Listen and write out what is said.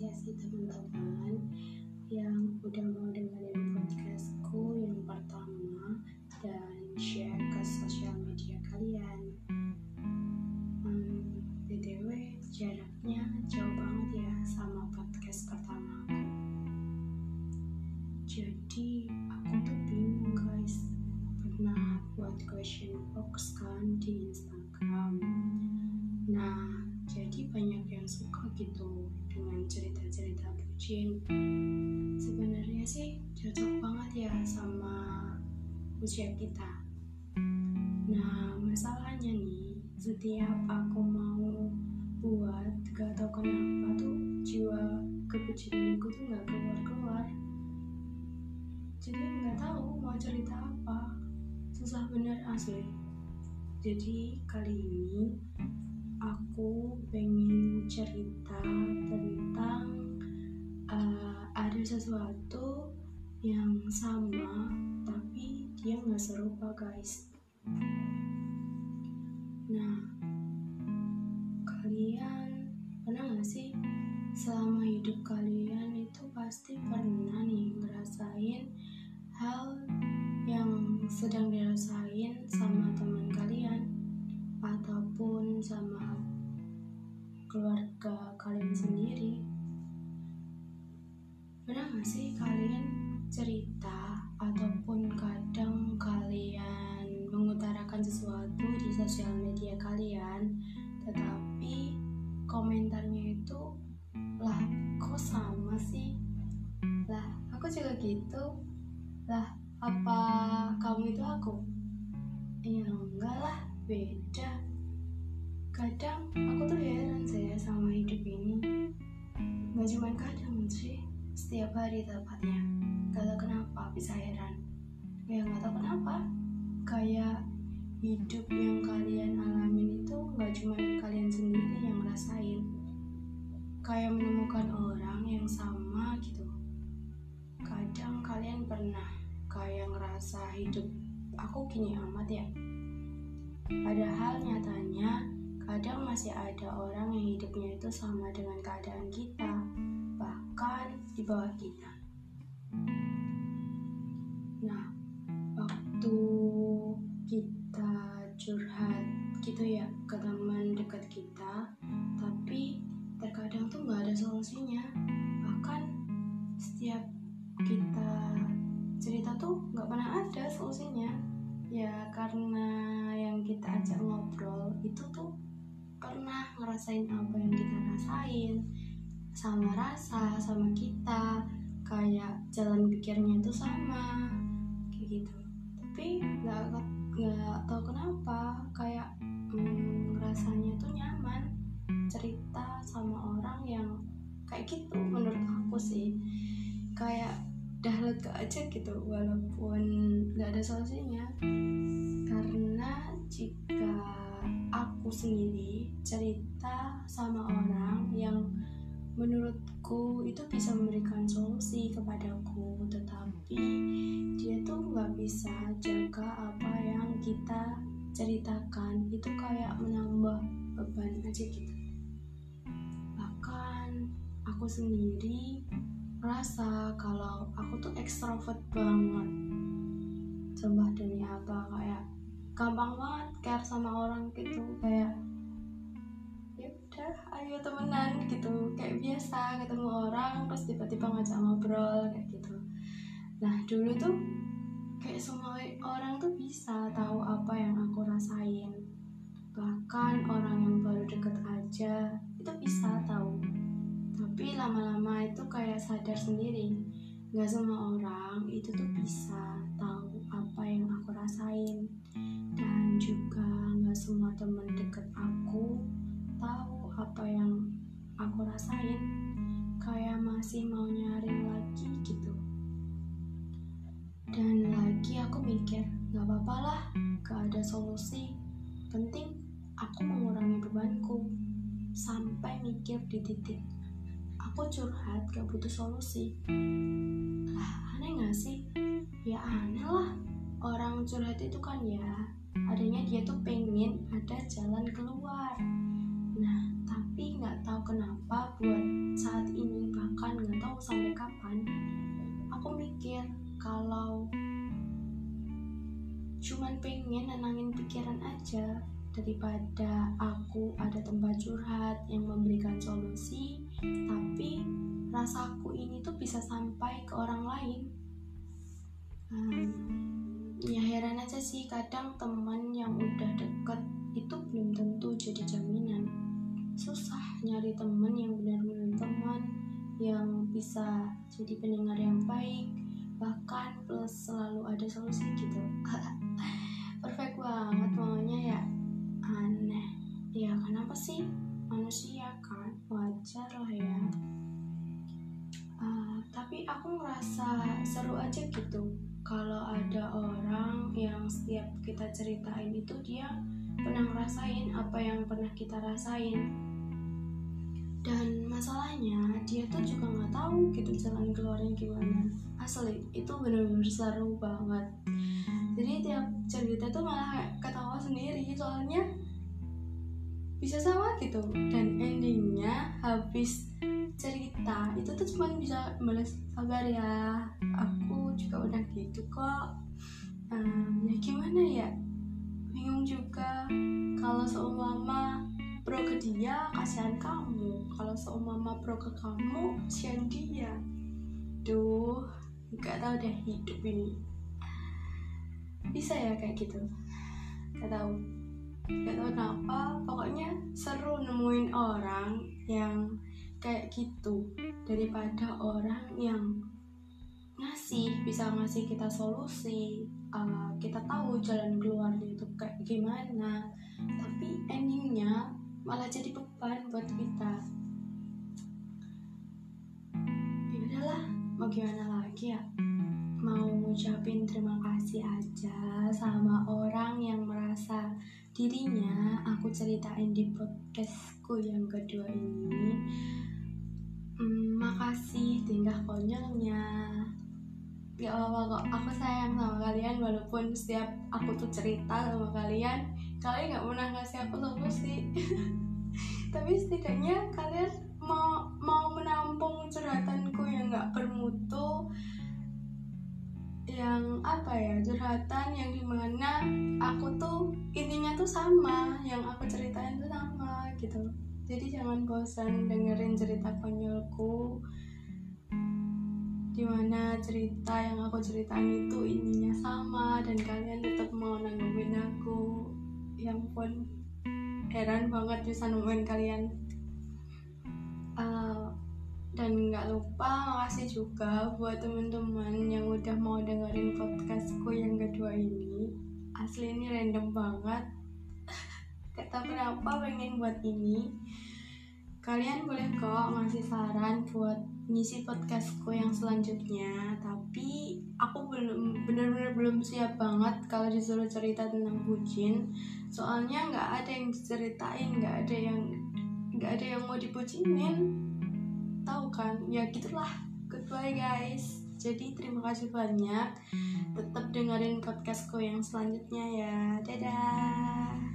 apresiasi teman-teman yang udah mau dengerin podcastku yang pertama dan share ke sosial media kalian. Hmm, BTW jaraknya jauh banget ya sama podcast pertama aku. Jadi aku tuh bingung guys. Pernah buat question box kan di Instagram. Sebenarnya sih cocok banget ya sama usia kita. Nah, masalahnya nih, setiap aku mau buat gak tau kenapa tuh jiwa kebucinanku tuh gak keluar-keluar. Jadi nggak tahu mau cerita apa. Susah bener asli. Jadi kali ini aku pengen cerita tentang uh, ada sesuatu yang sama tapi dia nggak serupa guys. Nah, kalian pernah nggak sih selama hidup kalian itu pasti pernah nih ngerasain hal yang sedang dirasain sama teman kalian juga gitu. Lah apa kamu itu aku? Ya enggak lah beda. Kadang aku tuh heran saya sama hidup ini. Nggak cuma kadang sih setiap hari tepatnya. Gak tau kenapa bisa heran. Ya nggak tahu kenapa. Kayak hidup yang kalian alamin itu nggak cuma kalian sendiri yang ngerasain. Kayak menemukan orang yang sama pernah kayak ngerasa hidup aku gini amat ya? Padahal nyatanya kadang masih ada orang yang hidupnya itu sama dengan keadaan kita bahkan di bawah kita. Nah waktu kita curhat gitu ya ke teman dekat kita tapi terkadang tuh nggak ada solusinya ngobrol itu tuh pernah ngerasain apa yang kita rasain. Sama rasa sama kita. Kayak jalan pikirnya itu sama kayak gitu. Tapi nggak nggak tahu kenapa kayak hmm, rasanya tuh nyaman cerita sama orang yang kayak gitu menurut aku sih. Kayak udah lega aja gitu walaupun nggak ada solusinya sendiri cerita sama orang yang menurutku itu bisa memberikan solusi kepadaku. Tetapi dia tuh nggak bisa jaga apa yang kita ceritakan. Itu kayak menambah beban aja gitu. Bahkan aku sendiri merasa kalau aku tuh ekstrovert banget. Sumpah demi apa kayak gampang banget care sama orang gitu. Kayak ya udah ayo temenan gitu. Kayak biasa ketemu orang terus tiba-tiba ngajak ngobrol kayak gitu. Nah dulu tuh kayak semua orang tuh bisa tahu apa yang aku rasain. Bahkan orang yang baru deket aja itu bisa tahu. Tapi lama-lama itu kayak sadar sendiri. Nggak semua orang itu tuh bisa tahu apa yang aku rasain juga nggak semua teman deket aku tahu apa yang aku rasain. Kayak masih mau nyari lagi gitu. Dan lagi aku mikir nggak apa-apa lah gak ada solusi. Penting aku mengurangi bebanku. Sampai mikir di titik aku curhat gak butuh solusi. Lah aneh gak sih? Ya aneh lah orang curhat itu kan ya adanya dia tuh pengen ada jalan keluar nah tapi nggak tahu kenapa buat saat ini bahkan nggak tahu sampai kapan aku mikir kalau cuman pengen nenangin pikiran aja daripada aku ada tempat curhat yang memberikan solusi tapi rasaku ini tuh bisa sampai ke orang lain hmm ya heran aja sih kadang teman yang udah deket itu belum tentu jadi jaminan. Susah nyari teman yang benar-benar teman yang bisa jadi pendengar yang baik bahkan plus selalu ada solusi gitu. Perfect banget maunya ya aneh. Ya kenapa sih? Manusia kan wajar lah ya. Uh, tapi aku ngerasa seru aja gitu kalau ada orang yang setiap kita ceritain itu dia pernah ngerasain apa yang pernah kita rasain. Dan masalahnya dia tuh juga nggak tahu gitu jalan keluarnya gimana. Asli itu bener-bener seru banget. Jadi tiap cerita tuh malah ketawa sendiri soalnya bisa sama gitu. Dan endingnya habis cerita itu tuh cuma bisa balas sabar ya aku juga udah gitu kok. Um, ya gimana ya? Bingung juga. Kalau seumpama pro ke dia kasihan kamu. Kalau seumpama pro ke kamu kasihan dia. Duh nggak tahu deh hidup ini. Bisa ya kayak gitu? Gak tahu. Gak tahu kenapa. Pokoknya seru nemuin orang yang kayak gitu daripada orang yang ngasih bisa ngasih kita solusi uh, kita tahu jalan keluarnya itu kayak gimana. Tapi endingnya malah jadi beban buat kita. Ya udahlah mau gimana lagi ya? Mau ngucapin terima kasih aja sama orang yang merasa dirinya aku ceritain di podcastku yang kedua ini. Hmm, makasih tingkah konyolnya ya Allah kok aku sayang sama kalian walaupun setiap aku tuh cerita sama kalian kalian nggak pernah ngasih aku solusi tapi setidaknya kalian mau mau menampung curhatanku yang nggak bermutu yang apa ya curhatan yang di mana aku tuh intinya tuh sama yang aku ceritain tuh sama gitu. Jadi jangan bosan dengerin cerita konyolku di mana cerita yang aku ceritain itu intinya sama dan kalian tetap mau nanggungin aku. Yang pun heran banget bisa nemuin kalian. Uh, dan nggak lupa makasih juga buat teman-teman yang udah mau dengerin podcastku yang kedua ini. Asli ini random banget. Gak tau kenapa pengen buat ini kalian boleh kok ngasih saran buat ngisi podcastku yang selanjutnya tapi aku belum bener-bener belum siap banget kalau disuruh cerita tentang bucin. Soalnya nggak ada yang diceritain nggak ada yang nggak ada yang mau dibucinin. Tahu kan? Ya gitulah. Goodbye guys. Jadi terima kasih banyak. Tetap dengerin podcastku yang selanjutnya ya. Dadah